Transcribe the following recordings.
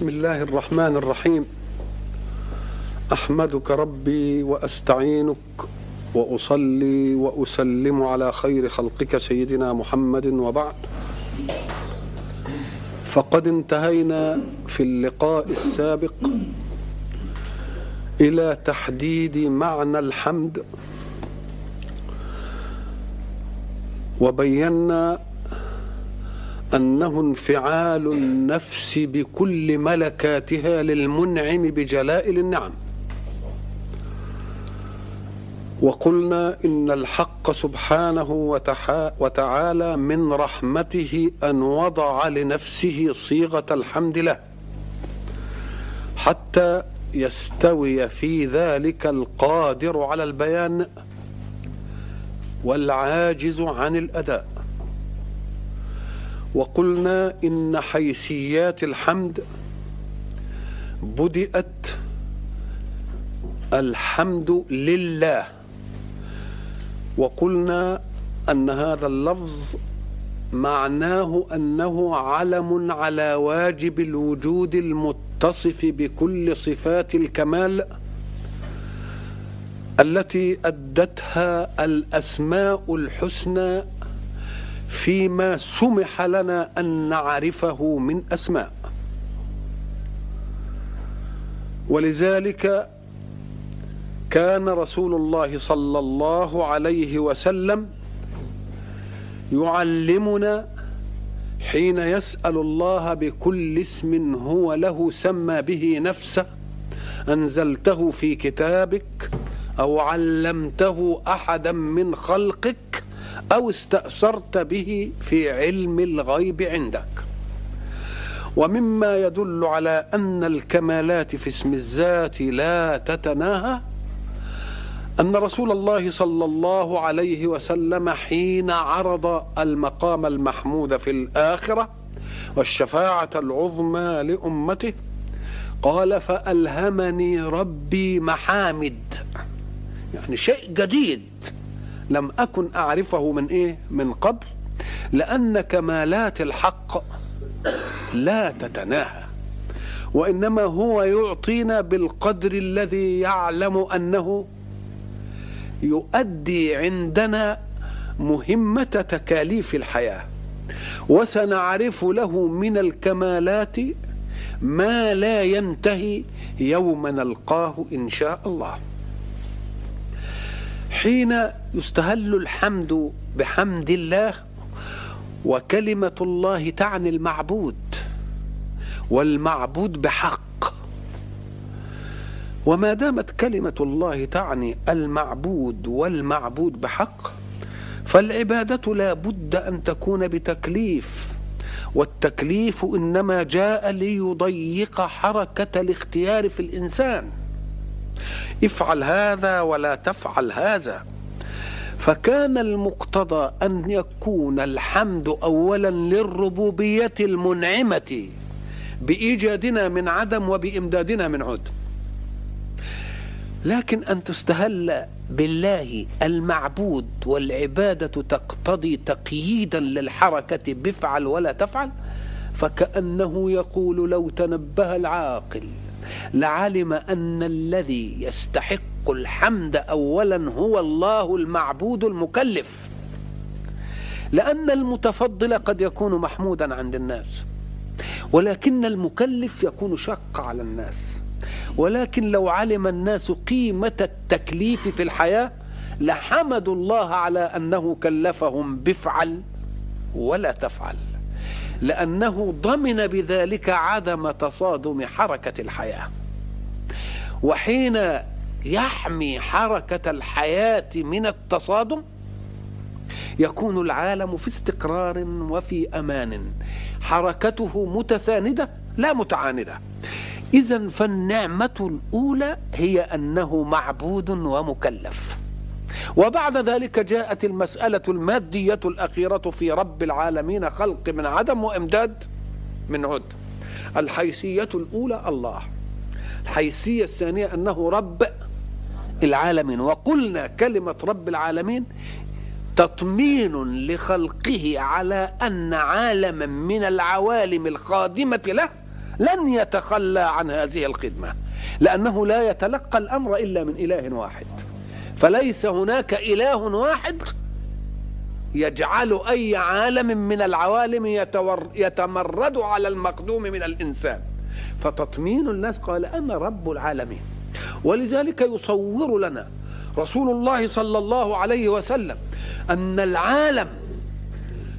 بسم الله الرحمن الرحيم. أحمدك ربي وأستعينك وأصلي وأسلم على خير خلقك سيدنا محمد وبعد. فقد انتهينا في اللقاء السابق إلى تحديد معنى الحمد. وبينا أنه انفعال النفس بكل ملكاتها للمنعم بجلائل النعم. وقلنا إن الحق سبحانه وتعالى من رحمته أن وضع لنفسه صيغة الحمد له حتى يستوي في ذلك القادر على البيان والعاجز عن الأداء. وقلنا إن حيثيات الحمد بدأت الحمد لله. وقلنا أن هذا اللفظ معناه أنه علم على واجب الوجود المتصف بكل صفات الكمال التي أدتها الأسماء الحسنى فيما سمح لنا أن نعرفه من أسماء. ولذلك كان رسول الله صلى الله عليه وسلم يعلمنا حين يسأل الله بكل اسم هو له سمى به نفسه أنزلته في كتابك أو علمته أحدا من خلقك أو استأثرت به في علم الغيب عندك. ومما يدل على أن الكمالات في اسم الذات لا تتناهى أن رسول الله صلى الله عليه وسلم حين عرض المقام المحمود في الآخرة والشفاعة العظمى لأمته قال فألهمني ربي محامد. يعني شيء جديد. لم أكن أعرفه من إيه؟ من قبل. لأن كمالات الحق لا تتناهى وإنما هو يعطينا بالقدر الذي يعلم أنه يؤدي عندنا مهمة تكاليف الحياة. وسنعرف له من الكمالات ما لا ينتهي يوم نلقاه إن شاء الله. حين يستهل الحمد بحمد الله وكلمة الله تعني المعبود والمعبود بحق. وما دامت كلمة الله تعني المعبود والمعبود بحق فالعبادة لا بد أن تكون بتكليف والتكليف إنما جاء ليضيق حركة الاختيار في الإنسان. افعل هذا ولا تفعل هذا. فكان المقتضى أن يكون الحمد اولا للربوبية المنعمة بإيجادنا من عدم وبإمدادنا من عدم لكن أن تستهل بالله المعبود والعبادة تقتضي تقييدا للحركة بفعل ولا تفعل فكأنه يقول لو تنبه العاقل لعلم أن الذي يستحق الحمد اولا هو الله المعبود المكلف. لأن المتفضل قد يكون محمودا عند الناس ولكن المكلف يكون شق على الناس. ولكن لو علم الناس قيمة التكليف في الحياة لحمدوا الله على أنه كلفهم بفعل ولا تفعل. لأنه ضمن بذلك عدم تصادم حركة الحياة. وحين يحمي حركة الحياة من التصادم يكون العالم في استقرار وفي أمان. حركته متساندة لا متعاندة. اذا فالنعمة الأولى هي أنه معبود ومكلف. وبعد ذلك جاءت المسألة المادية الأخيرة في رب العالمين خلق من عدم وإمداد من عد. الحيثية الأولى الله. الحيثية الثانية أنه رب العالمين. وقلنا كلمة رب العالمين تطمين لخلقه على أن عالما من العوالم الخادمة له لن يتخلى عن هذه الخدمة لأنه لا يتلقى الأمر إلا من إله واحد. فليس هناك إله واحد يجعل أي عالم من العوالم يتور يتمرد على المقدوم من الإنسان. فتطمين الناس قال أنا رب العالمين. ولذلك يصور لنا رسول الله صلى الله عليه وسلم أن العالم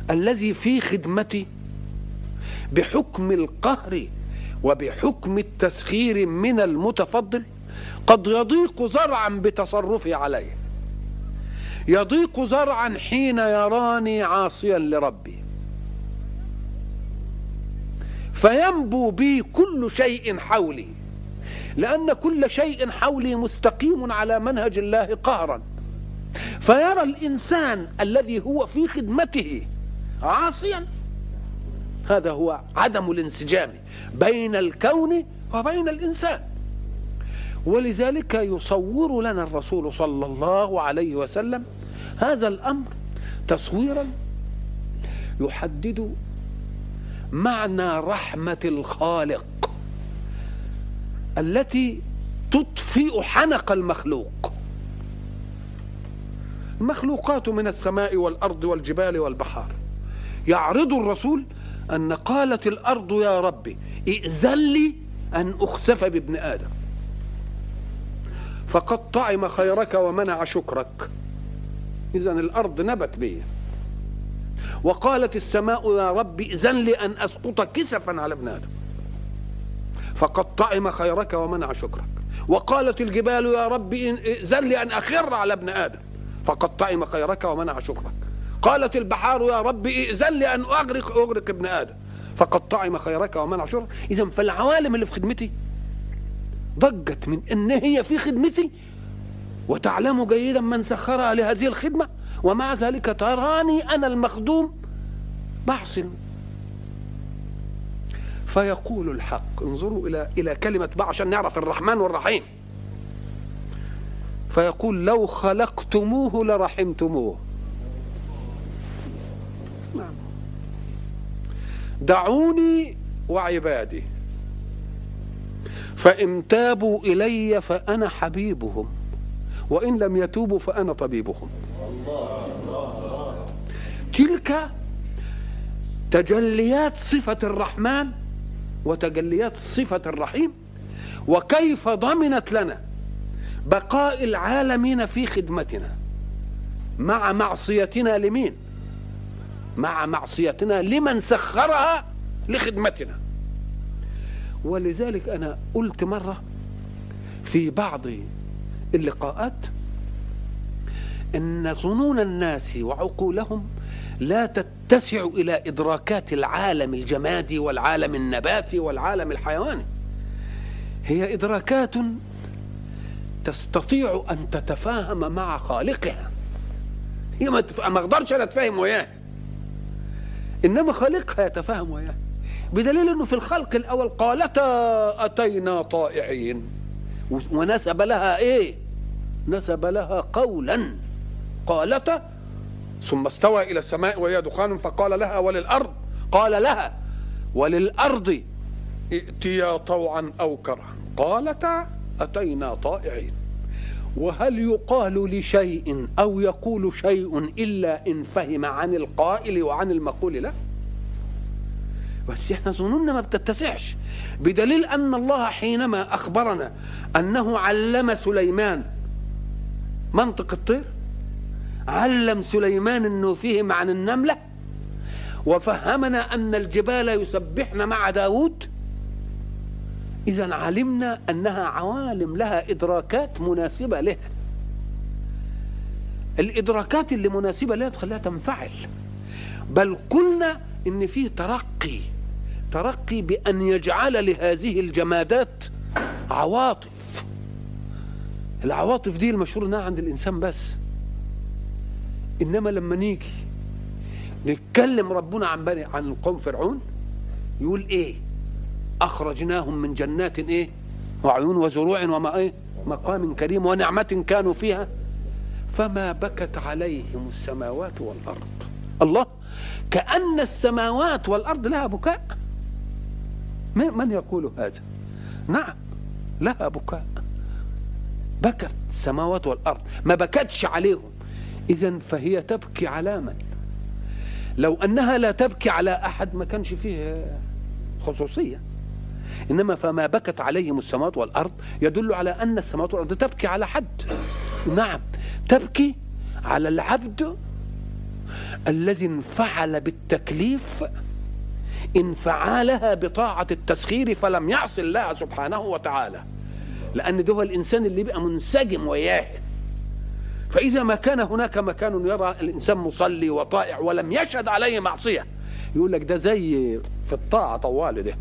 الذي في خدمتي بحكم القهر وبحكم التسخير من المتفضل قد يضيق زرعا بتصرفي عليه. يضيق زرعا حين يراني عاصيا لربي. فينبو بي كل شيء حولي لأن كل شيء حولي مستقيم على منهج الله قهرا. فيرى الإنسان الذي هو في خدمته عاصيا. هذا هو عدم الانسجام بين الكون وبين الإنسان. ولذلك يصور لنا الرسول صلى الله عليه وسلم هذا الأمر تصويرا يحدد معنى رحمة الخالق التي تطفئ حنق المخلوق. المخلوقات من السماء والأرض والجبال والبحار. يعرض الرسول أن قالت الأرض يا ربي ائذن لي أن أخسف بابن آدم. فقد طعم خيرك ومنع شكرك. إذا الأرض نبت بي. وقالت السماء يا رب إذن أن أسقط كسفا على ابن آدم. فقد طعم خيرك ومنع شكرك. وقالت الجبال يا رب إذن أن أخر على ابن آدم. فقد طعم خيرك ومنع شكرك. قالت البحار يا رب إذن أن أغرق أغرق ابن آدم. فقد طعم خيرك ومنع شكرك. إذا فالعوالم اللي في خدمتي ضجت من إن هي في خدمتي وتعلم جيدا من سخرها لهذه الخدمة ومع ذلك تراني أنا المخدوم بعصي فيقول الحق انظروا إلى إلى كلمة بقى عشان نعرف الرحمن والرحيم. فيقول لو خلقتموه لرحمتموه. نعم. دعوني وعبادي. فإن تابوا إلي فأنا حبيبهم وإن لم يتوبوا فأنا طبيبهم. تلك تجليات صفة الرحمن وتجليات صفة الرحيم وكيف ضمنت لنا بقاء العالمين في خدمتنا مع معصيتنا لمين؟ مع معصيتنا لمن سخرها لخدمتنا. ولذلك أنا قلت مرة في بعض اللقاءات إن ظنون الناس وعقولهم لا تتسع إلى إدراكات العالم الجمادي والعالم النباتي والعالم الحيواني. هي إدراكات تستطيع أن تتفاهم مع خالقها. هي ما أقدرش أنا أتفاهم وياه. إنما خالقها يتفاهم وياه. بدليل إنه في الخلق الأول قالتا أتينا طائعين. ونسب لها إيه؟ نسب لها قولا. قالتا ثم استوى إلى السماء وهي دخان فقال لها وللأرض؟ قال لها وللأرض ائتيا طوعا أو كرها. قالتا أتينا طائعين. وهل يقال لشيء أو يقول شيء إلا إن فهم عن القائل وعن المقول له؟ بس إحنا ظنوننا ما بتتسعش. بدليل أن الله حينما أخبرنا أنه علم سليمان منطق الطير علم سليمان إنه فهم عن النملة وفهمنا أن الجبال يسبحن مع داود إذا علمنا أنها عوالم لها إدراكات مناسبة لها الإدراكات اللي مناسبة لها تخليها تنفعل. بل قلنا إن فيه ترقي. ترقي بأن يجعل لهذه الجمادات عواطف. العواطف دي المشهور إنها عند الإنسان بس. إنما لما نيجي نتكلم ربنا عن بني عن قوم فرعون يقول إيه؟ أخرجناهم من جنات إيه؟ وعيون وزروع وما إيه؟ مقام كريم ونعمة كانوا فيها. فما بكت عليهم السماوات والأرض. الله كأن السماوات والأرض لها بكاء. من يقول هذا؟ نعم لها بكاء. بكت السماوات والأرض ما بكتش عليهم. اذا فهي تبكي على من؟ لو أنها لا تبكي على أحد ما كانش فيه خصوصية. إنما فما بكت عليهم السماوات والأرض يدل على أن السماوات والأرض تبكي على حد. نعم تبكي على العبد الذي انفعل بالتكليف انفعالها بطاعة التسخير فلم يعص الله سبحانه وتعالى. لأن ده هو الإنسان اللي بيبقى منسجم وياه. فإذا ما كان هناك مكان يرى الإنسان مصلي وطائع ولم يشهد عليه معصية يقول لك ده زي في الطاعة طوال ده.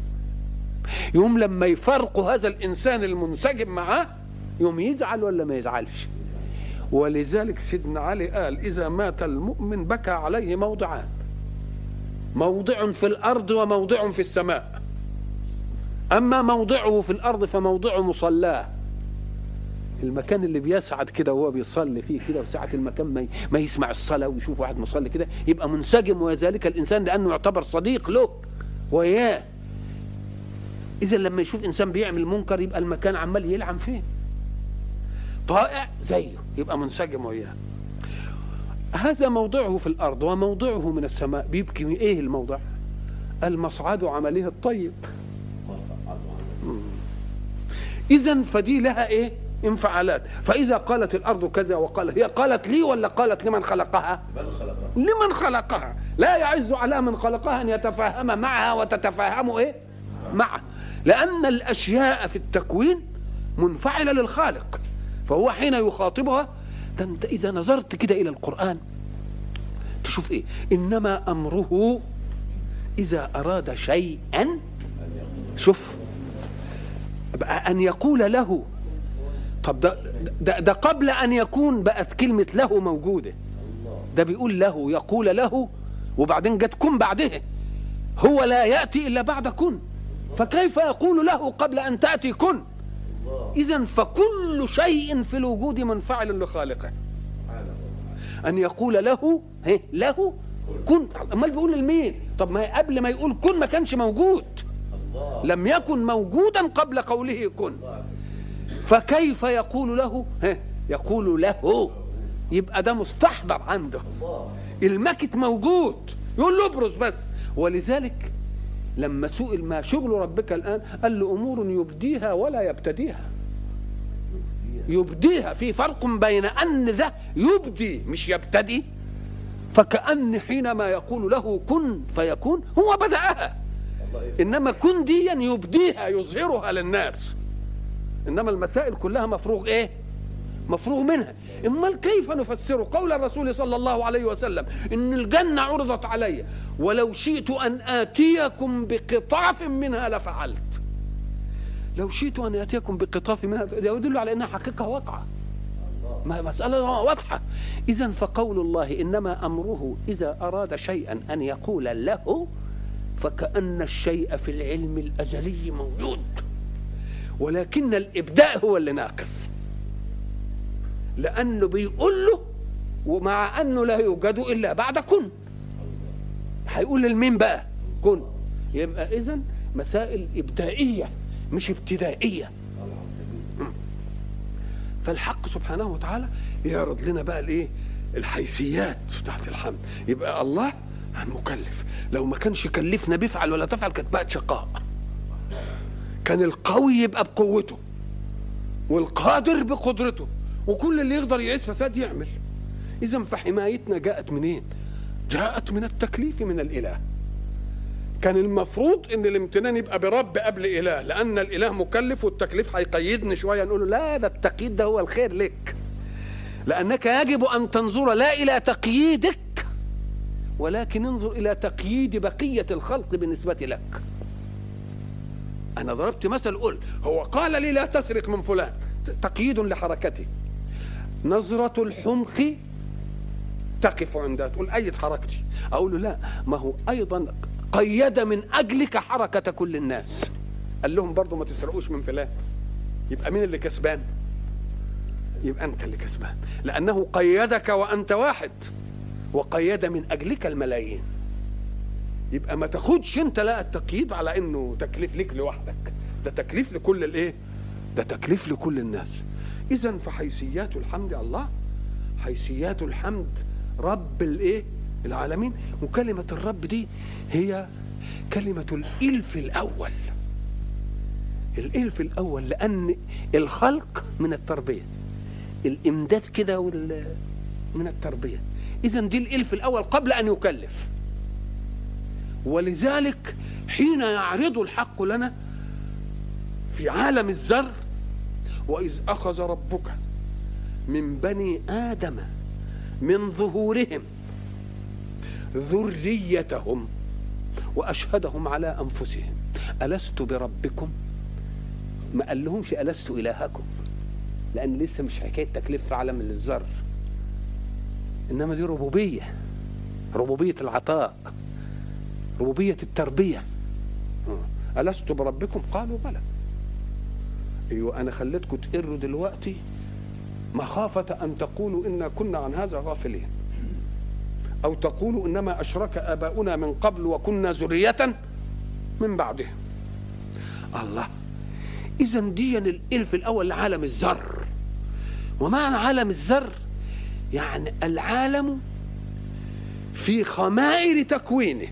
يوم لما يفرقوا هذا الإنسان المنسجم معاه يوم يزعل ولا ما يزعلش. ولذلك سيدنا علي قال إذا مات المؤمن بكى عليه موضعان. موضع في الأرض وموضع في السماء. أما موضعه في الأرض فموضع مصلاه المكان اللي بيسعد كده وهو بيصلي فيه كده وساعة المكان ما, يسمع الصلاة ويشوف واحد مصلي كده يبقى منسجم. وذلك الإنسان لأنه يعتبر صديق له. وياه! إذا لما يشوف إنسان بيعمل منكر يبقى المكان عمال يلعن فيه. طائع زيه يبقى منسجم وياه. هذا موضعه في الأرض وموضعه من السماء. بيبكي من إيه الموضع؟ المصعد عمله الطيب. إذا فدي لها إيه؟ انفعالات. فإذا قالت الأرض كذا وقال هي قالت لي ولا قالت لمن خلقها؟ لمن خلقها. لا يعز على من خلقها أن يتفاهم معها وتتفاهم إيه؟ معه. لأن الأشياء في التكوين منفعلة للخالق فهو حين يخاطبها ده انت إذا نظرت كده إلى القرآن تشوف إيه؟ إنما أمره إذا أراد شيئا شوف أن يقول له. طب ده, ده, ده قبل أن يكون بقت كلمة له موجودة. ده بيقول له يقول له وبعدين جت كن بعده. هو لا يأتي إلا بعد كن. فكيف يقول له قبل أن تأتي كن؟ إذا فكل شيء في الوجود منفعل لخالقه. أن يقول له له كن. أمال بيقول لمين؟ طب ما قبل ما يقول كن ما كانش موجود. لم يكن موجودا قبل قوله كن. فكيف يقول له؟ يقول له. يبقى ده مستحضر عنده. المكت موجود. يقول له ابرز بس. ولذلك لما سئل ما شغل ربك الآن قال له أمور يبديها ولا يبتديها. يبديها في فرق بين أن ذا يبدي مش يبتدي فكأن حينما يقول له كن فيكون هو بدأها. إنما كن ديا يبديها يظهرها للناس. إنما المسائل كلها مفروغ إيه؟ مفروغ منها. امال كيف نفسر قول الرسول صلى الله عليه وسلم؟ إن الجنة عرضت علي ولو شئت أن آتيكم بقطاف منها لفعلت. لو شئت أن آتيكم بقطاف منها يدل على إنها حقيقة واقعة. مسألة واضحة. إذا فقول الله إنما أمره إذا أراد شيئا أن يقول له فكأن الشيء في العلم الأزلي موجود. ولكن الإبداء هو اللي ناقص. لأنه بيقول له ومع أنه لا يوجد إلا بعد كن. هيقول للمين بقى؟ كن. يبقى إذا مسائل إبدائية مش ابتدائية. فالحق سبحانه وتعالى يعرض لنا بقى الإيه؟ الحيثيات بتاعت الحمد يبقى الله مكلف لو ما كانش كلفنا بيفعل ولا تفعل كانت بقت شقاء. كان القوي يبقى بقوته والقادر بقدرته. وكل اللي يقدر يعيش فساد يعمل. إذا فحمايتنا جاءت منين؟ جاءت من التكليف من الإله. كان المفروض إن الامتنان يبقى برب قبل إله لأن الإله مكلف والتكليف هيقيدني شوية نقول له لا ده التقييد ده هو الخير لك. لأنك يجب أن تنظر لا إلى تقييدك ولكن انظر إلى تقييد بقية الخلق بالنسبة لك. أنا ضربت مثل قلت هو قال لي لا تسرق من فلان تقييد لحركته. نظرة الحمق تقف عندها تقول أيد حركتي. أقول له لا ما هو أيضا قيد من أجلك حركة كل الناس. قال لهم برضو ما تسرقوش من فلان. يبقى مين اللي كسبان؟ يبقى أنت اللي كسبان. لأنه قيدك وأنت واحد. وقيد من أجلك الملايين. يبقى ما تاخدش أنت لا التقييد على إنه تكليف لك لوحدك. ده تكليف لكل الإيه؟ ده تكليف لكل الناس. اذا فحيثيات الحمد الله حيثيات الحمد رب الإيه؟ العالمين. وكلمه الرب دي هي كلمة الإلف الأول. الإلف الأول لأن الخلق من التربية. الإمداد كده وال من التربية. اذا دي الإلف الأول قبل أن يكلف. ولذلك حين يعرض الحق لنا في عالم الذر وإذ أخذ ربك من بني آدم من ظهورهم ذريتهم وأشهدهم على أنفسهم. ألست بربكم؟ ما قال لهمش ألست إلهكم لأن لسه مش حكاية تكليف في عالم الذر إنما دي ربوبية ربوبية العطاء ربوبية التربية. ألست بربكم؟ قالوا بلى. أيوه أنا خليتكم تقروا دلوقتي مخافة أن تقولوا إنا كنا عن هذا غافلين. أو تقولوا إنما أشرك آباؤنا من قبل وكنا ذرية من بعدهم. الله اذا دي الإلف الأول لعالم الذر ومعنى عالم الذر يعني العالم في خمائر تكوينه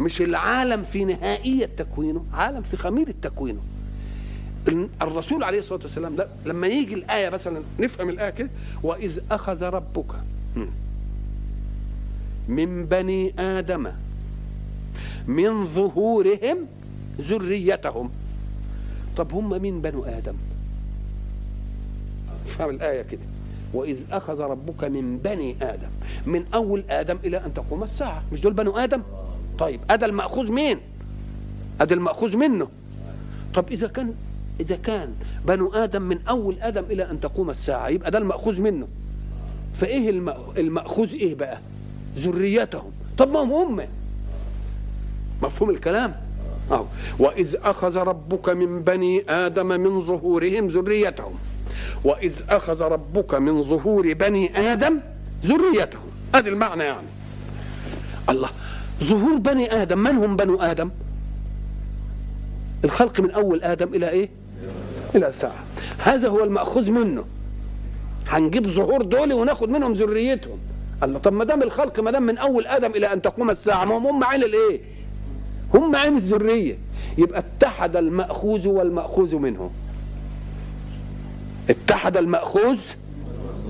مش العالم في نهائية تكوينه عالم في خميرة تكوينه. الرسول عليه الصلاة والسلام لما يجي الآية مثلا نفهم الآية كده وإذ أخذ ربك من بني آدم من ظهورهم ذريتهم. طب هم مين بنو آدم؟ فهم الآية كده. وإذ أخذ ربك من بني آدم من أول آدم إلى أن تقوم الساعة. مش دول بنو آدم؟ طيب أدا المأخوذ مين؟ أدا المأخوذ منه. طب إذا كان إذا كان بنو آدم من أول آدم إلى أن تقوم الساعة يبقى ده المأخوذ منه. فإيه المأخوذ إيه بقى؟ ذريتهم. طب ما هم هم مفهوم الكلام؟ أو وإذ أخذ ربك من بني آدم من ظهورهم ذريتهم. وإذ أخذ ربك من ظهور بني آدم ذريتهم. هذا المعنى يعني. الله. ظهور بني آدم من هم بنو آدم؟ الخلق من أول آدم إلى إيه؟ إلى ساعة هذا هو المأخوذ منه. هنجيب ظهور دول وناخد منهم ذريتهم. الله طب ما دام الخلق ما دام من أول آدم إلى أن تقوم الساعة ما هم هم عين الايه؟ هم عين الذريه يبقى اتحد المأخوذ والمأخوذ منه. اتحد المأخوذ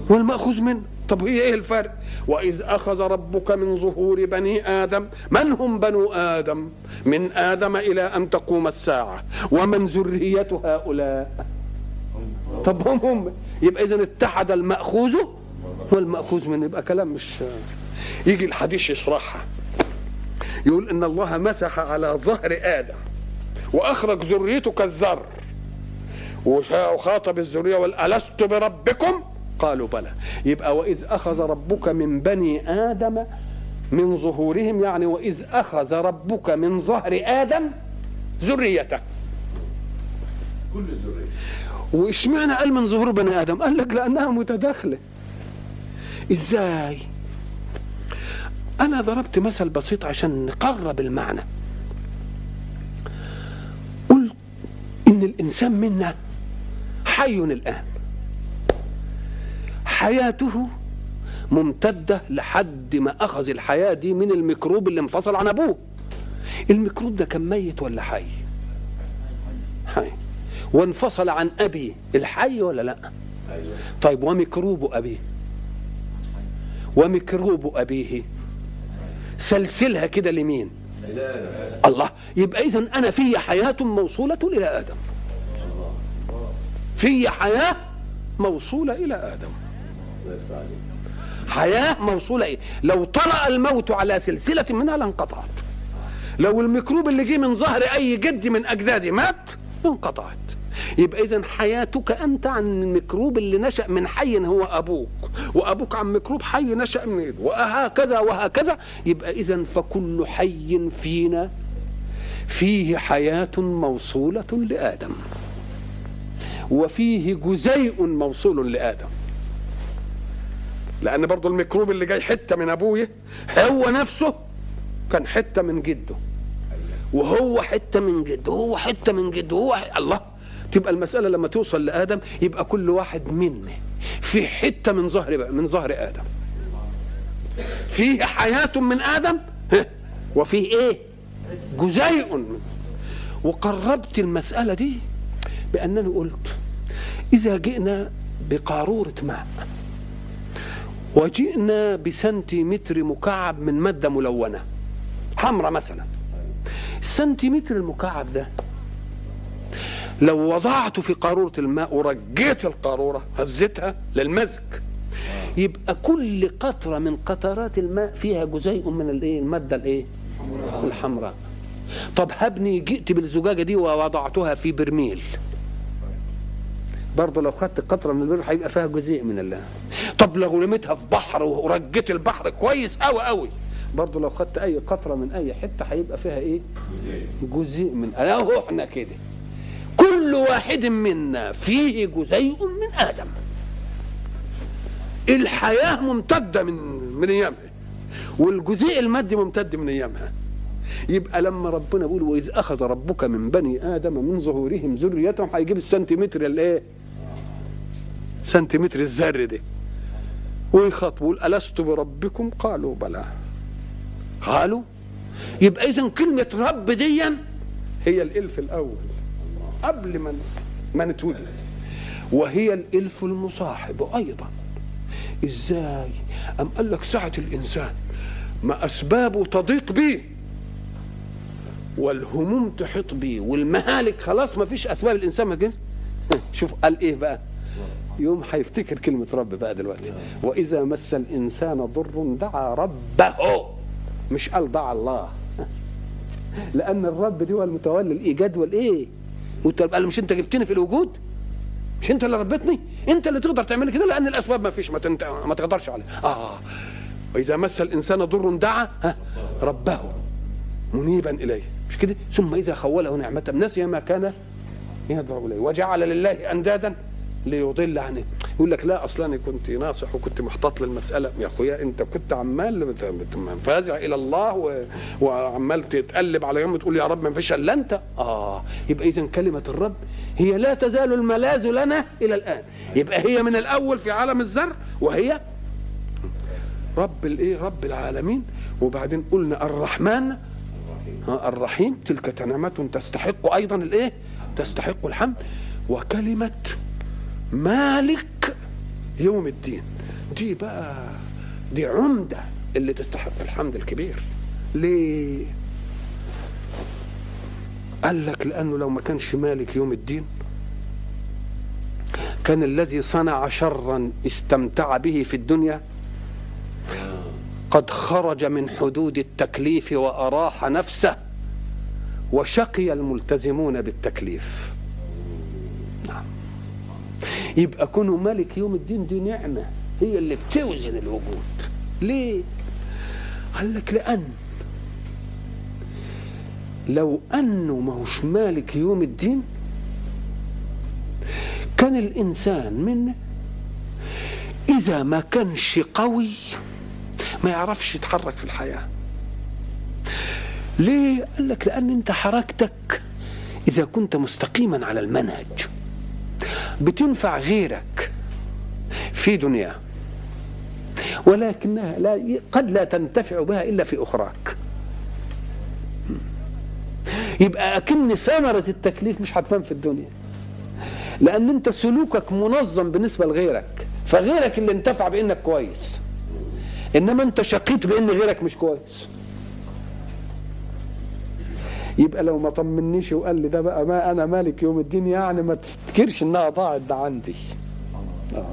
والمأخوذ منه. طب هي إيه الفرق؟ وإذ أخذ ربك من ظهور بني آدم من هم بنو آدم؟ من آدم إلى أن تقوم الساعة ومن ذرية هؤلاء؟ طب هم هم يبقى اذا اتحد المأخوذ والمأخوذ منه يبقى كلام مش يجي الحديث يشرحها يقول إن الله مسح على ظهر آدم وأخرج ذريته كالذر وخاطب الذرية والست بربكم قالوا بلى. يبقى وإذ أخذ ربك من بني آدم من ظهورهم يعني وإذ أخذ ربك من ظهر آدم ذريته. كل الذرية. واشمعنى قال من ظهور بني آدم؟ قال لك لأنها متداخلة. إزاي؟ أنا ضربت مثل بسيط عشان نقرب المعنى. قلت إن الإنسان منا حي الآن. حياته ممتدة لحد ما أخذ الحياة دي من الميكروب اللي انفصل عن أبوه. الميكروب ده كان ميت ولا حي؟ حي. وانفصل عن أبي الحي ولا لأ؟ طيب وميكروب أبيه؟ وميكروب أبيه؟ سلسلها كده لمين؟ الله. يبقى إذا أنا في حياة موصولة إلى آدم. في حياة موصولة إلى آدم. حياة موصولة إيه؟ لو طرأ الموت على سلسلة منها لانقطعت. لو الميكروب اللي جه من ظهر أي جد من أجدادي مات انقطعت. يبقى إذا حياتك أنت عن الميكروب اللي نشأ من حي هو أبوك وأبوك عن ميكروب حي نشأ من إيده وهكذا وهكذا. يبقى إذا فكل حي فينا فيه حياة موصولة لآدم وفيه جزيء موصول لآدم. لأن برضه الميكروب اللي جاي حتة من ابويا هو نفسه كان حتة من جده. وهو حتة من جده وهو حتة من جده وهو ح... الله. تبقى المسألة لما توصل لآدم يبقى كل واحد منا في حتة من ظهر من ظهر آدم. فيه حياة من آدم وفيه إيه؟ جزيء وقربت المسألة دي بأنني قلت إذا جئنا بقارورة ماء وجئنا بسنتيمتر مكعب من مادة ملونة. حمراء مثلا. السنتيمتر المكعب ده لو وضعته في قارورة الماء ورجيت القارورة هزتها للمزج. يبقى كل قطرة من قطرات الماء فيها جزيء من الايه؟ المادة الايه؟ الحمراء. طب هبني جئت بالزجاجة دي ووضعتها في برميل. برضه لو خدت قطرة من البرميل هيبقى فيها جزيء من الله. طب لو رميتها في بحر ورجيت البحر كويس قوي قوي برضه لو خدت أي قطرة من أي حتة هيبقى فيها إيه؟ جزيء من أهو إحنا كده. كل واحد منا فيه جزيء من آدم. الحياة ممتدة من من أيامها. والجزيء المادي ممتد من أيامها. يبقى لما ربنا بيقول وإذ أخذ ربك من بني آدم من ظهورهم ذريتهم هيجيب السنتيمتر الايه سنتيمتر الذر ده ويخاطبوا ألست بربكم؟ قالوا بلى. قالوا؟ يبقى اذا كلمة رب ديا هي الإلف الأول قبل ما ما نتوجد وهي الإلف المصاحب أيضا. إزاي؟ أم قال لك سعه الإنسان ما أسبابه تضيق به والهموم تحيط به والمهالك خلاص ما فيش أسباب الإنسان ما. شوف قال إيه بقى؟ يوم هيفتكر كلمة رب بقى دلوقتي وإذا مس الإنسان ضر دعا ربه. مش قال دعا الله. لأن الرب دي هو المتولي الإيجاد والإيه؟ وانت قال مش أنت جبتني في الوجود؟ مش أنت اللي ربيتني أنت اللي تقدر تعمل كده؟ لأن الأسباب ما فيش ما, تنت... ما تقدرش عليها. آه. وإذا مس الإنسان ضر دعا ها ربه. منيبا إليه. مش كده؟ ثم إذا خوله نعمة نسي ما كان يدعو إليه. وجعل لله أندادا ليضل عنه يقول لك لا أصلا أنا كنت ناصح وكنت محتاط للمسألة. يا أخويا أنت كنت عمال منفزع إلى الله و... وعمال تتقلب على يوم تقول يا رب ما فيش الا أنت. آه. يبقى اذا كلمة الرب هي لا تزال الملاذ لنا إلى الآن. يبقى هي من الأول في عالم الذر وهي رب الايه رب العالمين. وبعدين قلنا الرحمن. الرحيم. تلك نعمة تستحق أيضا الإيه؟ تستحق الحمد. وكلمة مالك يوم الدين. دي بقى دي عمدة اللي تستحق الحمد الكبير. ليه؟ قال لك لأنه لو ما كانش مالك يوم الدين كان الذي صنع شرا استمتع به في الدنيا قد خرج من حدود التكليف وأراح نفسه وشقي الملتزمون بالتكليف. يبقى كونه ملك يوم الدين دي نعمة هي اللي بتوزن الوجود. ليه؟ قال لك لأن. لو أنه ما هوش مالك يوم الدين كان الإنسان منه إذا ما كانش قوي ما يعرفش يتحرك في الحياة. ليه؟ قال لك لأن أنت حركتك إذا كنت مستقيما على المنهج. بتنفع غيرك في دنياه ولكنها لا قد لا تنتفع بها إلا في أخراك. يبقى أكن ثمرة التكليف مش هتبان في الدنيا. لأن أنت سلوكك منظم بالنسبة لغيرك فغيرك اللي انتفع بأنك كويس. إنما أنت شقيت بإن غيرك مش كويس. يبقى لو ما طمنيش وقال لي ده بقى ما أنا مالك يوم الدين يعني ما تفتكرش إنها ضاعت ده عندي. آه.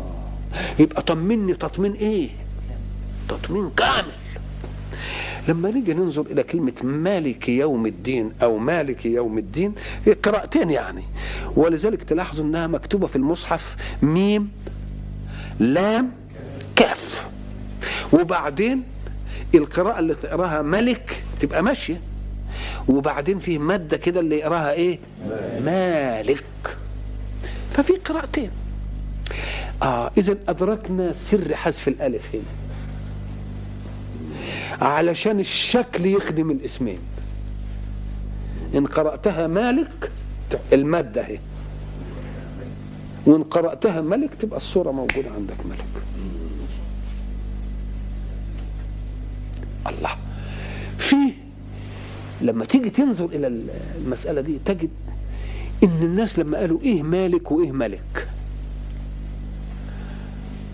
يبقى طمني تطمين إيه؟ تطمين كامل. لما نيجي ننظر إلى كلمة مالك يوم الدين أو مالك يوم الدين قراءتين يعني. ولذلك تلاحظوا إنها مكتوبة في المصحف ميم لام كاف. وبعدين القراءة اللي تقراها ملك تبقى ماشية. وبعدين فيه مادة كده اللي يقراها إيه؟ مالك. ففي قراءتين. آه اذا أدركنا سر حذف الألف هنا. علشان الشكل يخدم الاسمين. إن قرأتها مالك المادة اهي وإن قرأتها ملك تبقى الصورة موجودة عندك ملك. الله. في لما تيجي تنظر إلى المسألة دي تجد إن الناس لما قالوا إيه مالك وإيه ملك؟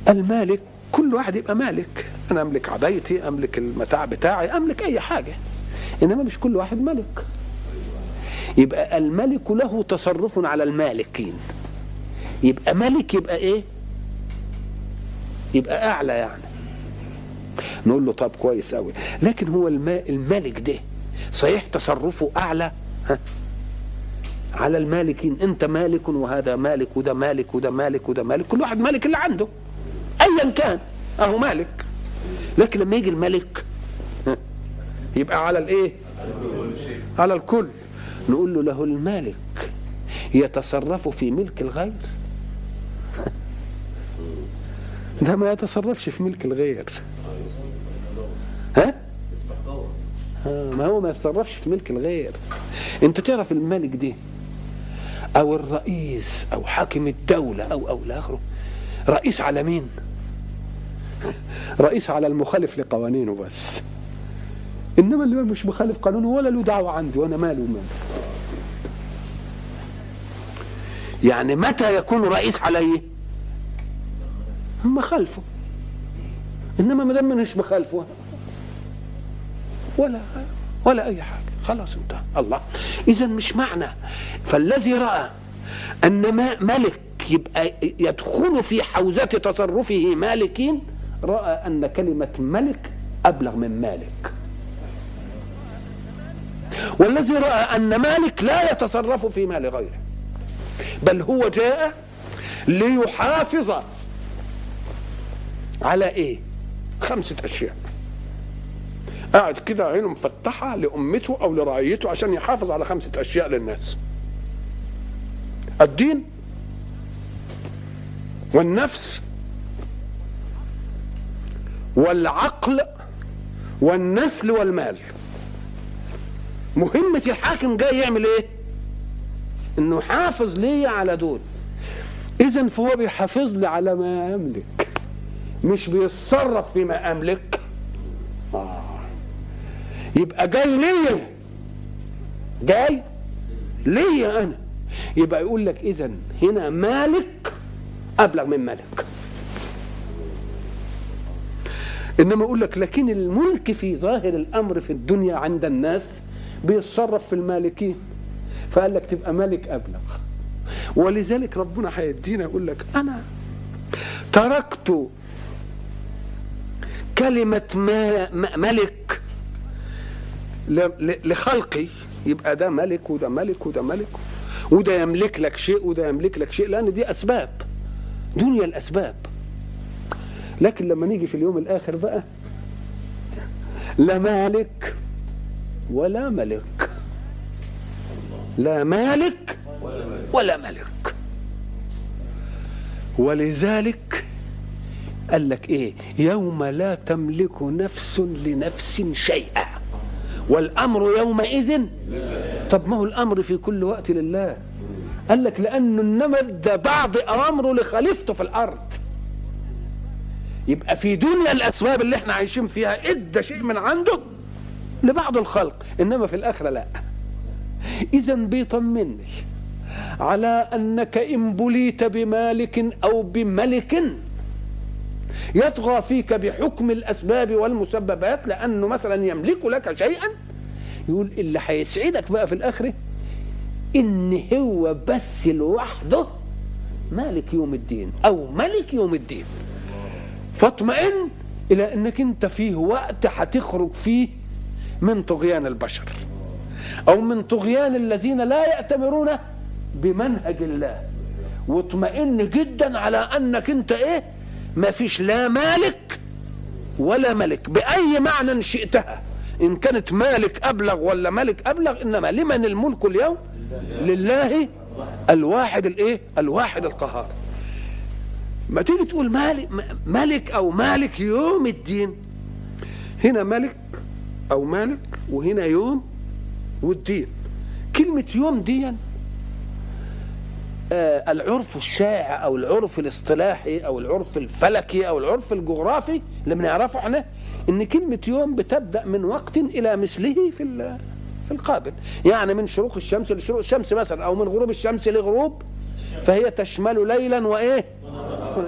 المالك كل واحد يبقى مالك. أنا أملك عبايتي أملك المتاع بتاعي أملك أي حاجة. إنما مش كل واحد ملك. يبقى الملك له تصرف على المالكين. يبقى ملك يبقى إيه؟ يبقى أعلى يعني. نقول له طب كويس قوي لكن هو الملك ده صحيح؟ تصرفه أعلى. ها؟ على المالكين. أنت مالك وهذا مالك وده مالك وده مالك وده مالك. كل واحد مالك اللي عنده. ايا كان. أهو مالك. لكن لما يجي الملك ها، يبقى على الإيه؟ على الكل. نقول له له المالك يتصرف في ملك الغير. ده ما يتصرفش في ملك الغير. ها؟ ما هو ما يتصرفش في ملك الغير. انت تعرف الملك ده أو الرئيس أو حاكم الدولة أو أو لاخره رئيس على مين؟ رئيس على المخالف لقوانينه بس. انما اللي مش مخالف قانونه ولا له دعوة عندي وأنا مالي وماله يعني متى يكون رئيس عليه؟ هم خلفه انما ما دام مش مخالفه ولا ولا أي حاجة. خلاص انتهى. الله. اذا مش معنى. فالذي رأى أن ما ملك يبقى يدخل في حوزة تصرفه مالكين رأى أن كلمة ملك أبلغ من مالك. والذي رأى أن مالك لا يتصرف في مال غيره بل هو جاء ليحافظ على إيه؟ خمسة أشياء. قاعد كده عينه مفتحة لأمته أو لرعيته عشان يحافظ على خمسة أشياء للناس. الدين والنفس والعقل والنسل والمال. مهمة الحاكم جاي يعمل إيه؟ إنه حافظ لي على دول. اذا فهو بيحافظ لي على ما أملك مش بيتصرف فيما أملك. آه. يبقى جاي ليا. جاي ليا أنا. يبقى يقول لك اذا هنا مالك أبلغ من ملك إنما يقول لك لكن الملك في ظاهر الأمر في الدنيا عند الناس بيتصرف في المالكين. فقال لك تبقى ملك أبلغ. ولذلك ربنا هيدينا يقول لك أنا تركت كلمة ملك لخلقي. يبقى ده ملك وده ملك وده ملك. وده يملك لك شيء وده يملك لك شيء. لأن دي أسباب. دنيا الأسباب. لكن لما نيجي في اليوم الآخر بقى لا مالك ولا ملك. لا مالك ولا ملك. ولذلك قال لك إيه؟ يوم لا تملك نفس لنفس شيئا. والأمر يومئذ. طب ما هو الأمر في كل وقت لله. قال لك لأنه انما ادى بعض اوامره لخليفته في الأرض. يبقى في دنيا الأسباب اللي إحنا عايشين فيها إدى شيء من عنده لبعض الخلق. إنما في الآخرة لا. إذا بيطمني على أنك إن بليت بمالك أو بملك يطغى فيك بحكم الأسباب والمسببات لأنه مثلا يملك لك شيئا يقول اللي هيسعدك بقى في الآخرة إن هو بس لوحده مالك يوم الدين أو ملك يوم الدين. فاطمئن إلى إنك أنت فيه وقت هتخرج فيه من طغيان البشر أو من طغيان الذين لا يأتمرون بمنهج الله. واطمئن جدا على أنك أنت إيه؟ ما فيش لا مالك ولا ملك. بأي معنى شئتها؟ إن كانت مالك أبلغ ولا ملك أبلغ إنما لمن الملك اليوم؟ لله الواحد الإيه؟ الواحد القهار. ما تيجي تقول مالك ملك أو مالك يوم الدين. هنا ملك أو مالك وهنا يوم والدين. كلمة يوم دي آه العرف الشائع أو العرف الاصطلاحي أو العرف الفلكي أو العرف الجغرافي اللي بنعرفه إحنا إن كلمة يوم بتبدأ من وقت إلى مثله في في القابل. يعني من شروق الشمس لشروق الشمس مثلا أو من غروب الشمس لغروب فهي تشمل ليلا وإيه؟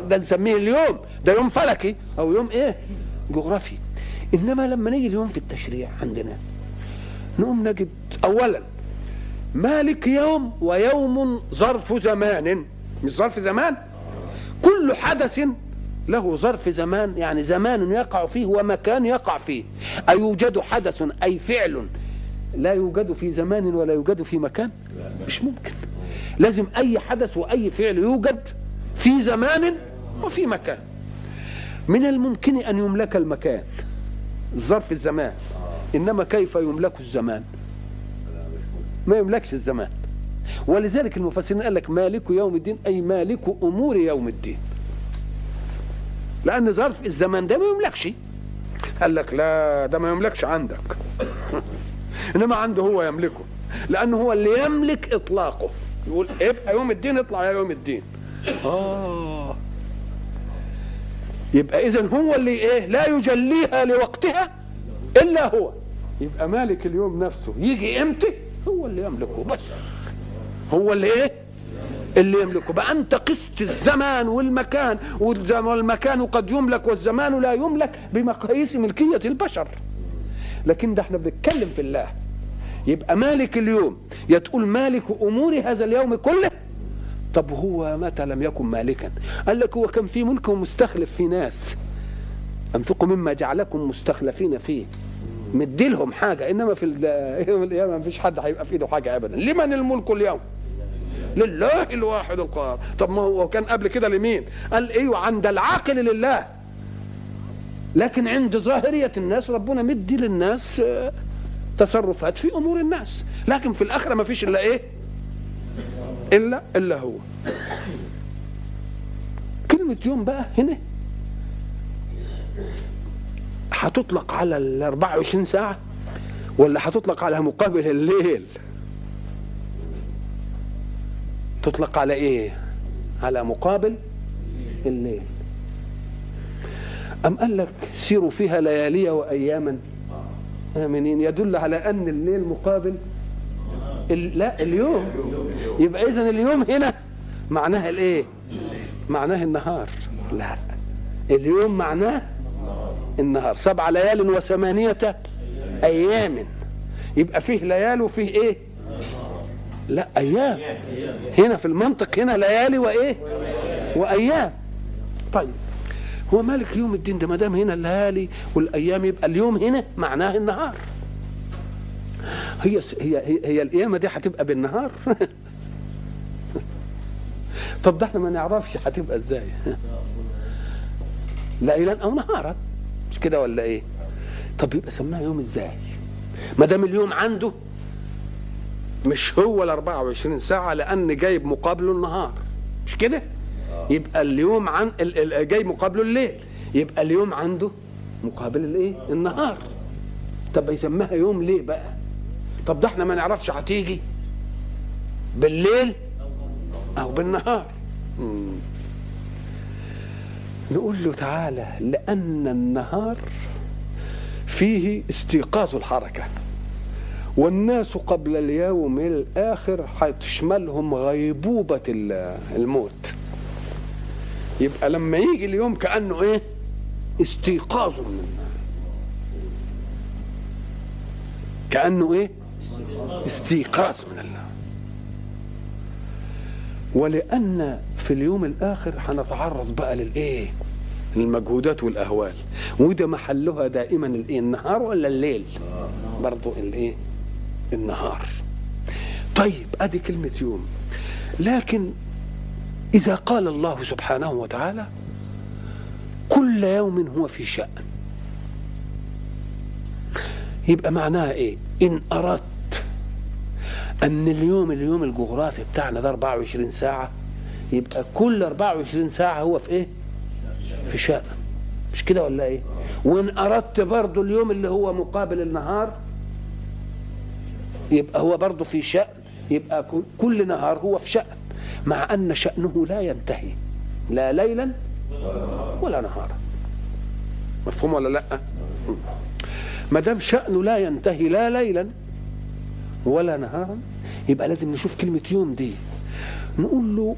ده نسميه اليوم. ده يوم فلكي أو يوم إيه؟ جغرافي. إنما لما نيجي اليوم في التشريع عندنا نقوم نجد اولا مالك يوم ويوم ظرف زمان. مش ظرف زمان؟ كل حدث له ظرف زمان. يعني زمان يقع فيه ومكان يقع فيه. أيوجد حدث أي فعل لا يوجد في زمان ولا يوجد في مكان؟ مش ممكن. لازم أي حدث وأي فعل يوجد في زمان وفي مكان. من الممكن أن يملك المكان ظرف الزمان. إنما كيف يملك الزمان؟ ما يملكش الزمان. ولذلك المفسرين قال لك مالك يوم الدين أي مالك أمور يوم الدين. لأن ظرف الزمان ده ما يملكش. قال لك لا ده ما يملكش عندك. إنما عنده هو يملكه. لأنه هو اللي يملك إطلاقه. يقول ابقى يوم الدين اطلع يا يوم الدين. آه. يبقى اذا هو اللي إيه لا يجليها لوقتها إلا هو. يبقى مالك اليوم نفسه يجي إمتى؟ هو اللي يملكه بس. هو اللي إيه؟ اللي يملكه. بقى أنت قست الزمان والمكان والمكان قد يملك والزمان لا يملك بمقاييس ملكية البشر. لكن ده إحنا بنتكلم في الله. يبقى مالك اليوم؟ يا تقول مالك أمور هذا اليوم كله؟ طب هو متى لم يكن مالكا؟ قال لك هو كان في ملك ومستخلف في ناس. أنفقوا مما جعلكم مستخلفين فيه. مديلهم حاجة إنما في يوم القيامة ما فيش حد هيبقى في إيده حاجة ابدا. لمن الملك اليوم؟ لله الواحد القهار. طب ما هو كان قبل كده لمين؟ قال إيوه عند العاقل لله. لكن عند ظاهرية الناس ربنا مدي للناس آه، تصرفات في أمور الناس. لكن في الآخرة ما فيش إلا إيه؟ إلا إلا هو. كلمة يوم بقى هنا. هتطلق على ال 24 ساعة ولا هتطلق على مقابل الليل؟ تطلق على إيه؟ على مقابل الليل. أم قال لك سيروا فيها ليالي وأياما؟ آمنين. يدل على أن الليل مقابل ال... لا اليوم. يبقى إذا اليوم هنا. معناها الإيه؟ معناه النهار. لا. اليوم معناه النهار. سبع ليال وثمانية أيام. يبقى فيه ليال وفيه إيه؟ لا أيام. هنا في المنطق هنا ليالي وإيه؟ وأيام. طيب هو مالك يوم الدين ده؟ ما دام هنا الليالي والأيام يبقى اليوم هنا معناه النهار. هي هي هي, هي القيامة دي هتبقى بالنهار. طب ده إحنا ما نعرفش هتبقى إزاي. ليلا أو نهارا. مش كده ولا إيه؟ طب يبقى سماها يوم إزاي؟ ما دام اليوم عنده مش هو ال 24 ساعة لأن جايب مقابله النهار. مش كده؟ يبقى اليوم عن ال- ال- جاي مقابله الليل. يبقى اليوم عنده مقابل الإيه؟ النهار. طب يسميها يوم ليه بقى؟ طب ده إحنا ما نعرفش هتيجي بالليل أو بالنهار. نقول له تعالى لأن النهار فيه استيقاظ الحركة. والناس قبل اليوم الآخر هتشملهم غيبوبة ال- الموت. يبقى لما يجي اليوم كأنه إيه؟ استيقاظ من كأنه إيه؟ استيقاظ من النار ولأن في اليوم الآخر هنتعرض بقى للإيه؟ للمجهودات والأهوال. وده محلها دائما الإيه؟ النهار ولا الليل؟ برضو الإيه؟ النهار. طيب أدي كلمة يوم. لكن إذا قال الله سبحانه وتعالى كل يوم هو في شأن. يبقى معناها إيه؟ إن أردت أن اليوم اليوم الجغرافي بتاعنا ده 24 ساعة يبقى كل 24 ساعة هو في إيه؟ في شأن. مش كده ولا إيه؟ وإن أردت برضه اليوم اللي هو مقابل النهار يبقى هو برضه في شأن. يبقى كل- نهار هو في شأن مع أن شأنه لا ينتهي. لا ليلا ولا نهارا. مفهوم ولا لأ؟ ما دام شأنه لا ينتهي لا ليلا ولا نهارا يبقى لازم نشوف كلمة يوم دي. نقول له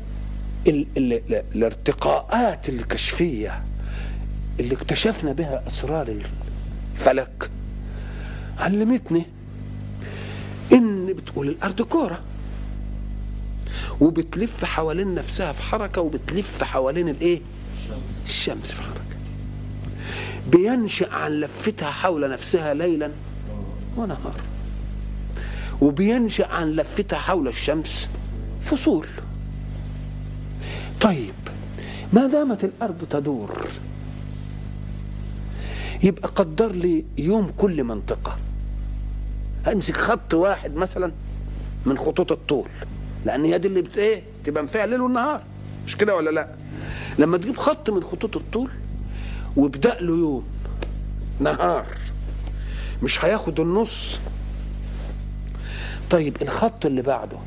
ال ال ال الارتقاءات الكشفية اللي اكتشفنا بها أسرار الفلك. علمتني إن بتقول الأرض كورة وبتلف حوالين نفسها في حركة وبتلف حوالين الإيه؟ الشمس في حركة. بينشأ عن لفتها حول نفسها ليلا ونهار وبينشأ عن لفتها حول الشمس فصول. طيب ما دامت الأرض تدور يبقى قدر لي يوم كل منطقة. أمسك خط واحد مثلا من خطوط الطول لأن هي دي اللي بت إيه تبقى فيها الليل والنهار. مش كده ولا لأ؟ لما تجيب خط من خطوط الطول وابدأ له يوم نهار مش هياخد النص. طيب الخط اللي بعده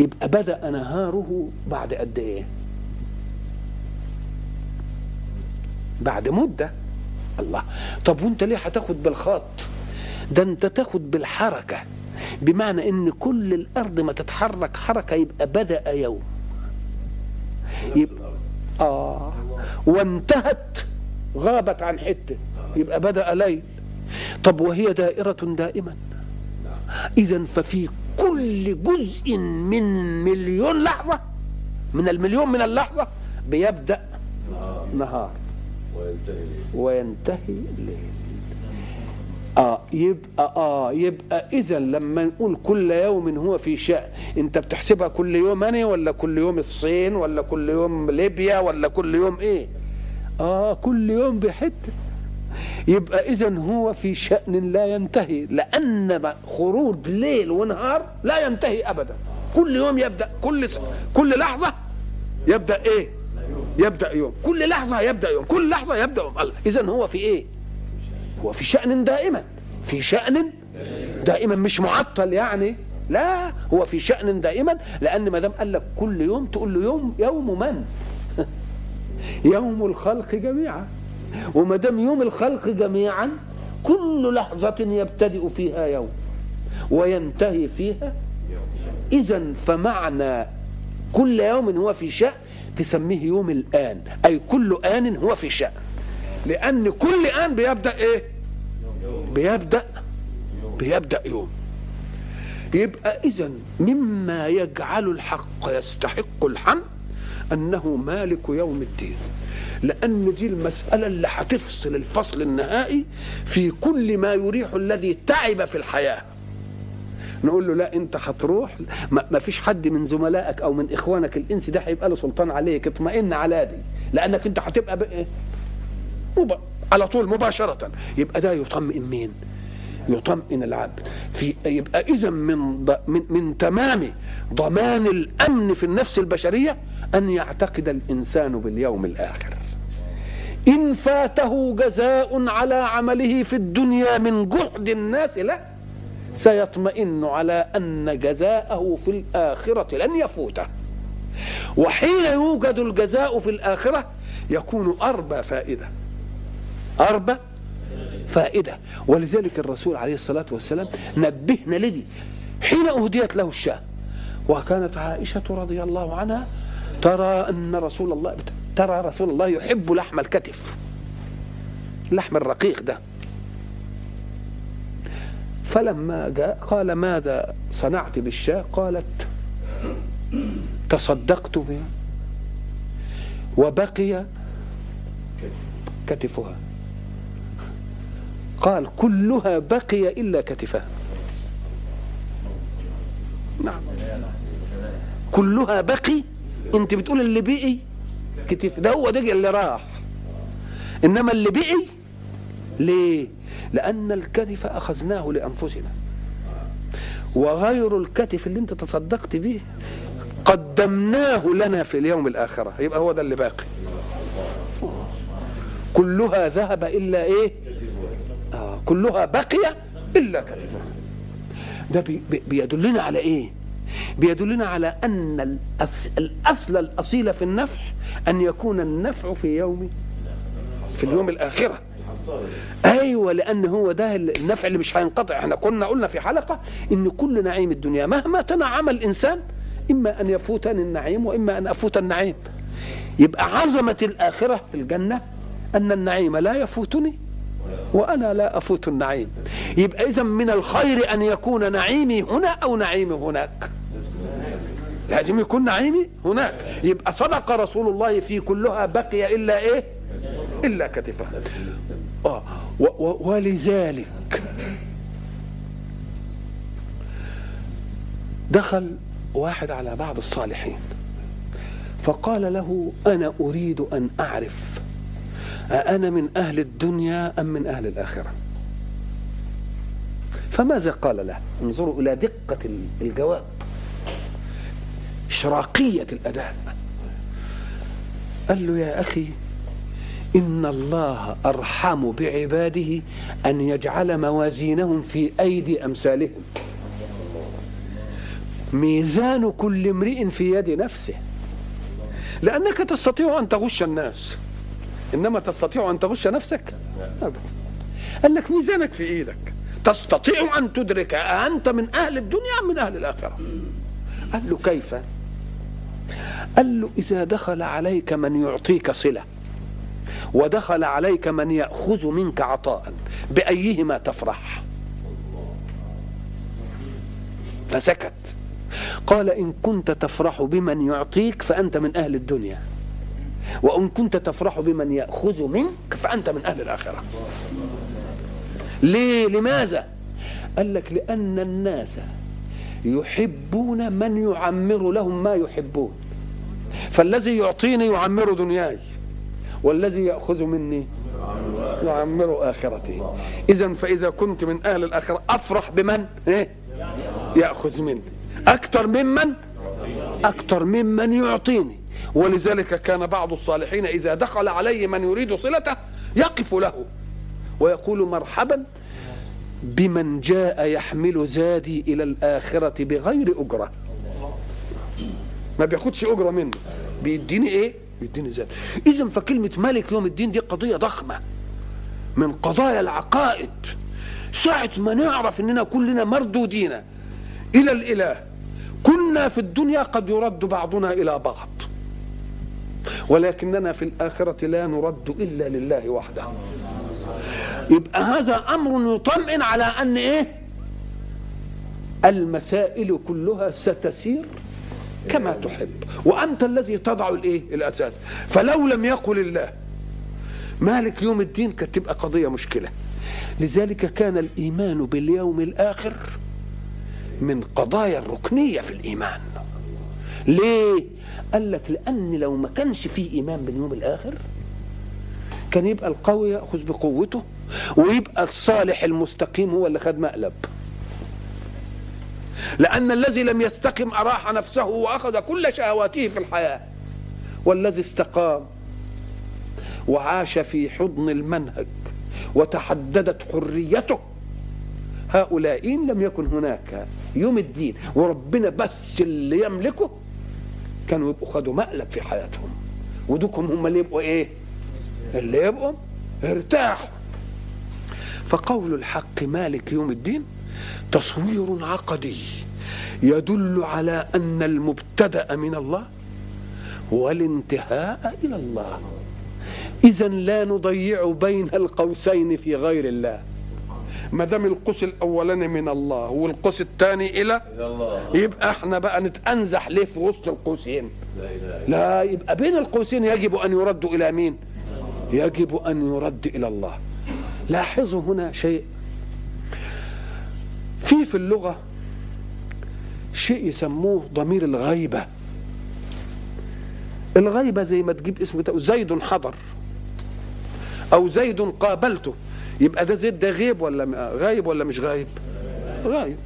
يبقى بدأ نهاره بعد قد إيه؟ بعد مدة. الله. طب وأنت ليه هتاخد بالخط؟ ده أنت تاخد بالحركة. بمعنى إن كل الأرض ما تتحرك حركة يبقى بدأ يوم. يبقى آه. وانتهت غابت عن حتة. يبقى بدأ ليل. طب وهي دائرة دائما. اذا ففي كل جزء من مليون لحظة من المليون من اللحظة بيبدأ نهار. وينتهي وينتهي الليل. آه يبقى آه يبقى إذا لما نقول كل يوم هو في شأن. أنت بتحسبها كل يوم أنا ولا كل يوم الصين ولا كل يوم ليبيا ولا كل يوم إيه؟ آه كل يوم بحتة. يبقى اذا هو في شأن لا ينتهي لأن خروج ليل ونهار لا ينتهي ابدا. كل يوم يبدأ كل س... كل لحظة يبدأ إيه؟ يبدأ يوم. كل لحظة يبدأ يوم كل لحظة يبدأ يوم. الله. اذا هو في إيه؟ هو في شأن دائما. في شأن دائما مش معطل يعني. لا هو في شأن دائما لأن ما دام قال لك كل يوم تقول له يوم يوم من؟ يوم الخلق جميعا. وما دام يوم الخلق جميعا كل لحظة يبتدئ فيها يوم وينتهي فيها إذا فمعنى كل يوم هو في شأن تسميه يوم الآن أي كل آن هو في شأن لأن كل آن بيبدأ إيه؟ بيبدأ بيبدأ يوم يبقى إذا مما يجعل الحق يستحق الحمد أنه مالك يوم الدين لأن دي المسألة اللي هتفصل الفصل النهائي في كل ما يريح الذي تعب في الحياة. نقول له لا أنت هتروح. ما فيش حد من زملائك أو من إخوانك الإنس ده هيبقى له سلطان عليك. اطمئن على دي. لأنك أنت هتبقى بقى مب... على طول مباشرة. يبقى ده يطمئن مين؟ يطمئن العبد. في يبقى إذا من ض... من من تمام ضمان الأمن في النفس البشرية أن يعتقد الإنسان باليوم الآخر. إن فاته جزاء على عمله في الدنيا من جهد الناس له سيطمئن على أن جزاءه في الآخرة لن يفوته. وحين يوجد الجزاء في الآخرة يكون أربى فائدة. أربى فائدة. ولذلك الرسول عليه الصلاة والسلام نبهنا لدي حين أهديت له الشاة وكانت عائشة رضي الله عنها ترى أن رسول الله ترى رسول الله يحب لحم الكتف. اللحم الرقيق ده. فلما جاء قال ماذا صنعت بالشاة؟ قالت تصدقت بها وبقي كتفها. قال كلها بقي إلا كتفها. نعم. كلها بقي؟ انت بتقول اللي بقي كتف ده هو ده اللي راح. إنما اللي بقي ليه؟ لأن الكتف أخذناه لأنفسنا. وغير الكتف اللي أنت تصدقت به قدمناه لنا في اليوم الآخرة. يبقى هو ده اللي باقي. كلها ذهب إلا إيه؟ آه كلها بقي إلا كتفها ده بي بي بيدلنا على إيه؟ بيدلنا على أن الأص... الأصل الأصيل في النفع أن يكون النفع في يوم في اليوم الآخرة. أيوه لأن هو ده النفع اللي مش هينقطع. إحنا كنا قلنا في حلقة إن كل نعيم الدنيا مهما تنعم الإنسان إما أن يفوتني النعيم وإما أن أفوت النعيم. يبقى عظمة الآخرة في الجنة أن النعيم لا يفوتني وأنا لا أفوت النعيم. يبقى اذا من الخير أن يكون نعيمي هنا أو نعيمي هناك. لازم يكون نعيمي هناك. يبقى صدق رسول الله في كلها بقي إلا إيه؟ إلا كتفه. آه. ولذلك دخل واحد على بعض الصالحين فقال له أنا أريد أن أعرف أأنا من أهل الدنيا أم من أهل الآخرة؟ فماذا قال له؟ انظروا إلى دقة الجواب. إشراقية الأداء. قال له يا أخي إن الله أرحم بعباده أن يجعل موازينهم في أيدي أمثالهم. ميزان كل امرئ في يد نفسه. لأنك تستطيع أن تغش الناس. إنما تستطيع أن تغش نفسك. ابدا قال لك ميزانك في إيدك. تستطيع أن تدرك أنت من أهل الدنيا أم من أهل الآخرة. قال له كيف؟ قال له إذا دخل عليك من يعطيك صلة ودخل عليك من يأخذ منك عطاء بأيهما تفرح؟ فسكت. قال إن كنت تفرح بمن يعطيك فأنت من أهل الدنيا وإن كنت تفرح بمن يأخذ منك فأنت من أهل الآخرة. ليه؟ لماذا؟ قال لك لأن الناس يحبون من يعمر لهم ما يحبون. فالذي يعطيني يعمر دنياي والذي يأخذ مني يعمر آخرتي إذا فإذا كنت من أهل الآخرة أفرح بمن؟ إيه؟ يأخذ مني. أكثر ممن؟ أكثر ممن يعطيني. ولذلك كان بعض الصالحين إذا دخل عليه من يريد صلته يقف له ويقول مرحبا بمن جاء يحمل زادي إلى الآخرة بغير أجرة. ما بياخدش أجرة منه. بيديني إيه؟ بيديني زاد. إذا فكلمة مالك يوم الدين دي قضية ضخمة. من قضايا العقائد. ساعة ما نعرف إننا كلنا مردودين إلى الإله. كنا في الدنيا قد يرد بعضنا إلى بعض. ولكننا في الآخرة لا نرد إلا لله وحده. يبقى هذا أمر يطمئن على أن إيه؟ المسائل كلها ستسير كما تحب. وأنت الذي تضع الإيه؟ الأساس. فلو لم يقل الله مالك يوم الدين كانت تبقى قضية مشكلة. لذلك كان الإيمان باليوم الآخر من قضايا الركنية في الإيمان. ليه؟ قال لك لأن لو ما كانش فيه إيمان باليوم الآخر كان يبقى القوي يأخذ بقوته ويبقى الصالح المستقيم هو اللي خد مقلب. لأن الذي لم يستقم أراح نفسه وأخذ كل شهواته في الحياة. والذي استقام وعاش في حضن المنهج وتحددت حريته. هؤلاء لم يكن هناك. يوم الدين. وربنا بس اللي يملكه كانوا يبقوا خدوا مقلب في حياتهم. ودوكم هم اللي يبقوا إيه؟ اللي يبقوا ارتاحوا. فقول الحق مالك يوم الدين؟ تصوير عقدي يدل على أن المبتدأ من الله والانتهاء إلى الله. إذا لا نضيع بين القوسين في غير الله. ما دام القوس الاولاني من الله والقوس الثاني إلى الله. يبقى إحنا بقى نتأنزح ليه في وسط القوسين؟ لا يبقى بين القوسين يجب أن يردوا إلى مين؟ يجب أن يرد إلى الله. لاحظوا هنا شيء. في في اللغة شيء يسموه ضمير الغيبة. الغيبة زي ما تجيب اسم زيد حضر أو زيد قابلته. يبقى ده زيد ده غيب ولا غايب ولا مش غايب؟ غايب.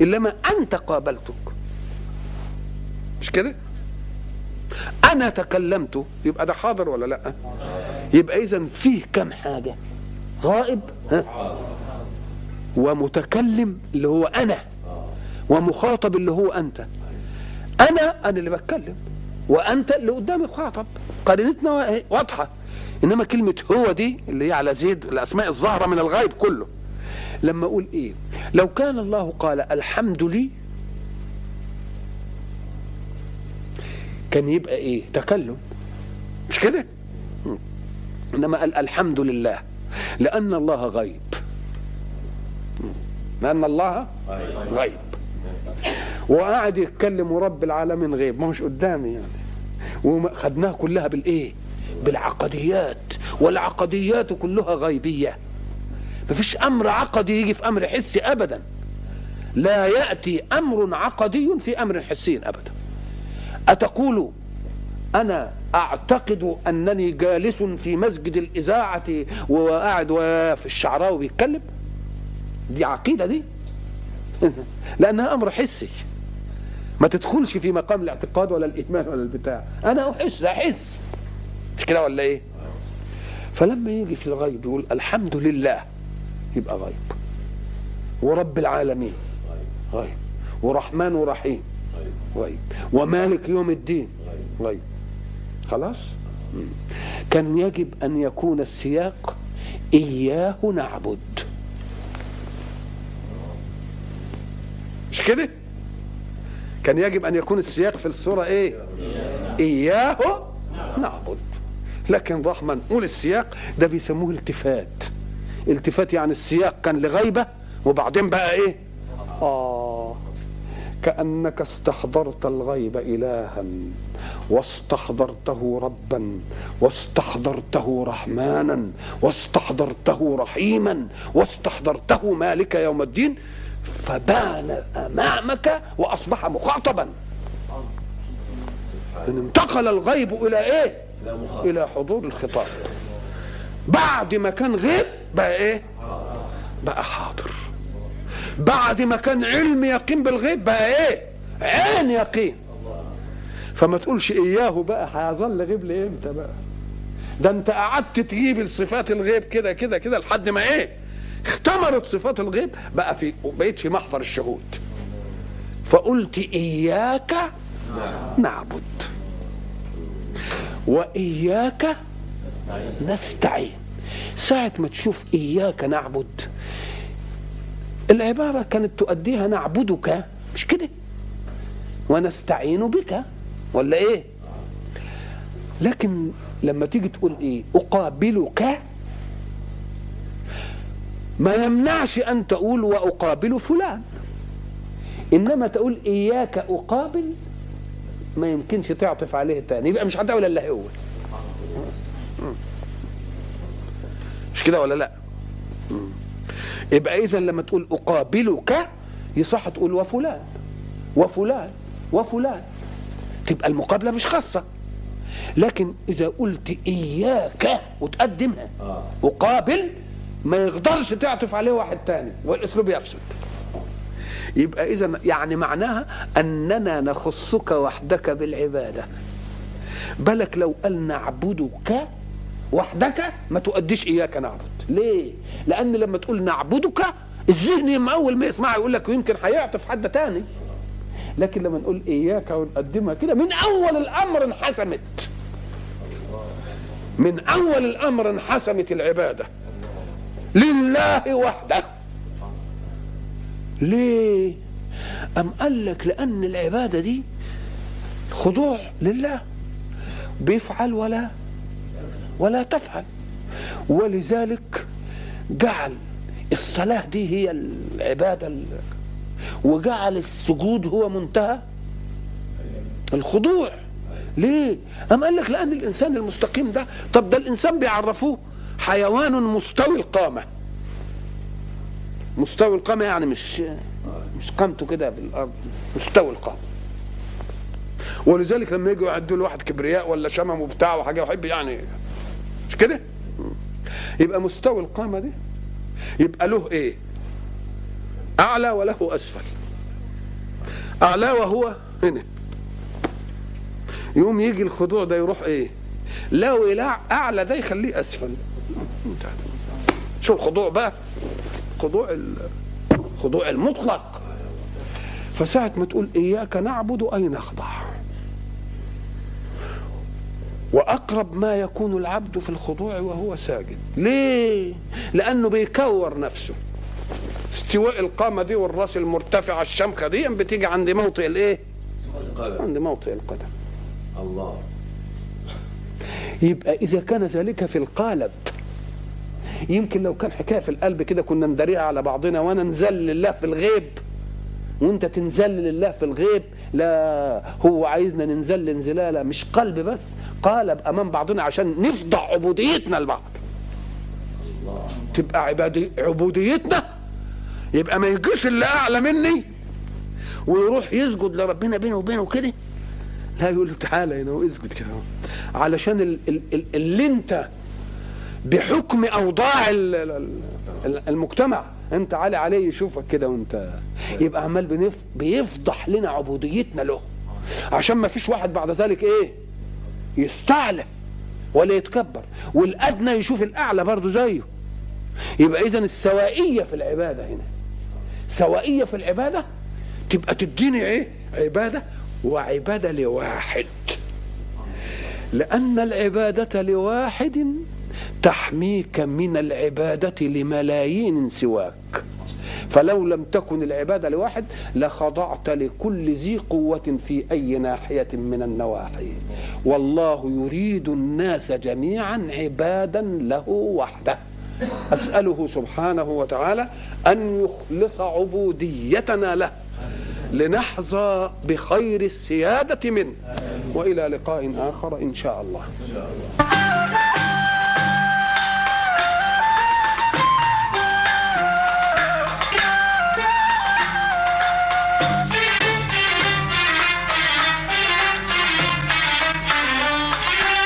إنما أنت قابلتك. مش كده؟ أنا تكلمت. يبقى ده حاضر ولا لأ؟ يبقى اذا فيه كم حاجة؟ غائب؟ ها؟ ومتكلم اللي هو أنا ومخاطب اللي هو أنت. أنا أنا اللي بتكلم وأنت اللي قدامي مخاطب. قرينتنا واضحة. إنما كلمة هو دي اللي هي على زيد الأسماء الظاهرة من الغيب كله. لما أقول إيه؟ لو كان الله قال الحمد لي كان يبقى إيه؟ تكلم. مش كده؟ إنما قال الحمد لله لأن الله غيب. لأن الله غيب. وقاعد يتكلم ورب العالمين غيب. ما مش قدامي يعني. وخدناها كلها بالإيه؟ بالعقديات. والعقديات كلها غيبية. مفيش أمر عقدي يجي في أمر حسي ابدا. لا يأتي أمر عقدي في أمر حسي ابدا. أتقول أنا أعتقد أنني جالس في مسجد الإذاعة وقاعد في الشعراوي بيتكلم؟ دي عقيدة دي. لأنها أمر حسي. ما تدخلش في مقام الاعتقاد ولا الايمان ولا البتاع. أنا أحس أحس. مش كده ولا إيه؟ فلما يجي في الغيب يقول الحمد لله يبقى غيب. ورب العالمين. غيب. ورحمن ورحيم. غيب. ومالك يوم الدين. غيب. خلاص؟ كان يجب أن يكون السياق إياه نعبد. مش كده؟ كان يجب أن يكون السياق في السوره إيه؟ إياه نعبد. لكن رحمة نقول السياق ده بيسموه التفات. التفات يعني السياق كان لغيبة وبعدين بقى إيه؟ آه كأنك استحضرت الغيب إلها واستحضرته ربا واستحضرته رحمانا واستحضرته رحيما واستحضرته مالك يوم الدين. فبان أمامك وأصبح مخاطبا. انتقل الغيب إلى إيه؟ إلى حضور الخطاب. بعد ما كان غيب بقى إيه؟ بقى حاضر. بعد ما كان علم يقين بالغيب بقى إيه؟ عين يقين. فما تقولش إياه بقى هيظل غيب لإمتى بقى؟ ده أنت قعدت تجيب الصفات الغيب كده كده كده لحد ما إيه؟ اختمرت صفات الغيب بقى في بقيت في محضر الشهود. فقلت إياك نعبد. وإياك نستعين. ساعة ما تشوف إياك نعبد العبارة كانت تؤديها نعبدك مش كده؟ ونستعين بك ولا إيه؟ لكن لما تيجي تقول إيه؟ أقابلك ما يمنعش أن تقول وأقابل فلان. إنما تقول إياك أقابل ما يمكنش تعطف عليه تاني. يبقى مش هتقول إلا هو. مش كده ولا لا؟ يبقى اذا لما تقول أقابلك يصح تقول وفلان وفلان وفلان. تبقى المقابلة مش خاصة. لكن إذا قلت إياك وتقدمها أقابل ما يقدرش تعطف عليه واحد تاني والأسلوب يفسد. يبقى إذا يعني معناها أننا نخصك وحدك بالعبادة. بالك لو قال نعبدك وحدك ما تؤديش إياك نعبد. ليه؟ لأن لما تقول نعبدك الذهن أول ما يسمعها يقول لك ويمكن هيعطف حد تاني. لكن لما نقول إياك ونقدمها كده من أول الأمر انحسمت. من أول الأمر انحسمت العبادة. لله وحده. ليه؟ أم قال لك لأن العبادة دي خضوع لله. بيفعل ولا ولا تفعل. ولذلك جعل الصلاة دي هي العبادة وجعل السجود هو منتهى الخضوع. ليه؟ أم قال لك لأن الإنسان المستقيم ده طب ده الإنسان بيعرفوه. حيوان مستوي القامة مستوي القامة يعني مش مش قامته كده بالأرض مستوي القامة ولذلك لما يجوا يعدوا لواحد كبرياء ولا شمم وبتاع وحاجة يحب يعني مش كده؟ يبقى مستوي القامة دي يبقى له إيه؟ أعلى وله أسفل أعلى وهو هنا يقوم يجي الخضوع ده يروح إيه؟ لو لا أعلى ده يخليه أسفل انتهت شو الخضوع بقى. خضوع ال- خضوع المطلق. فساعة ما تقول إياك نعبد أي نخضع. وأقرب ما يكون العبد في الخضوع وهو ساجد. ليه؟ لأنه بيكور نفسه. استواء القامة دي والرأس المرتفعة الشمخة دي بتيجي عند موطئ الإيه؟ عند موطئ القدم. الله. يبقى إذا كان ذلك في القالب. يمكن لو كان حكاية في القلب كده كنا نداريها على بعضنا وأنا نزل لله في الغيب. وأنت تنزل لله في الغيب. لا هو عايزنا ننزل انزلالة مش قلب بس. قالب أمام بعضنا عشان نفضع عبوديتنا لبعض. تبقى عبادي عبوديتنا؟ يبقى ما يجيش اللي أعلى مني. ويروح يسجد لربنا بينه وبينه كده. لا يقول له تعالى هنا واسجد كده علشان ال- ال- ال- اللي أنت بحكم أوضاع ال- ال- ال- المجتمع. أنت علي عليه يشوفك كده وأنت يبقى عمال بيفضح لنا عبوديتنا له. عشان ما فيش واحد بعد ذلك إيه؟ يستعلى ولا يتكبر. والأدنى يشوف الأعلى برضه زيه. يبقى اذا السوائية في العبادة هنا. سوائية في العبادة تبقى تديني إيه؟ عبادة وعبادة لواحد. لأن العبادة لواحد تحميك من العبادة لملايين سواك. فلو لم تكن العبادة لواحد لخضعت لكل ذي قوة في أي ناحية من النواحي. والله يريد الناس جميعا عبادا له وحده. أسأله سبحانه وتعالى أن يخلص عبوديتنا له لنحظى بخير السيادة منه. وإلى لقاء آخر إن شاء الله.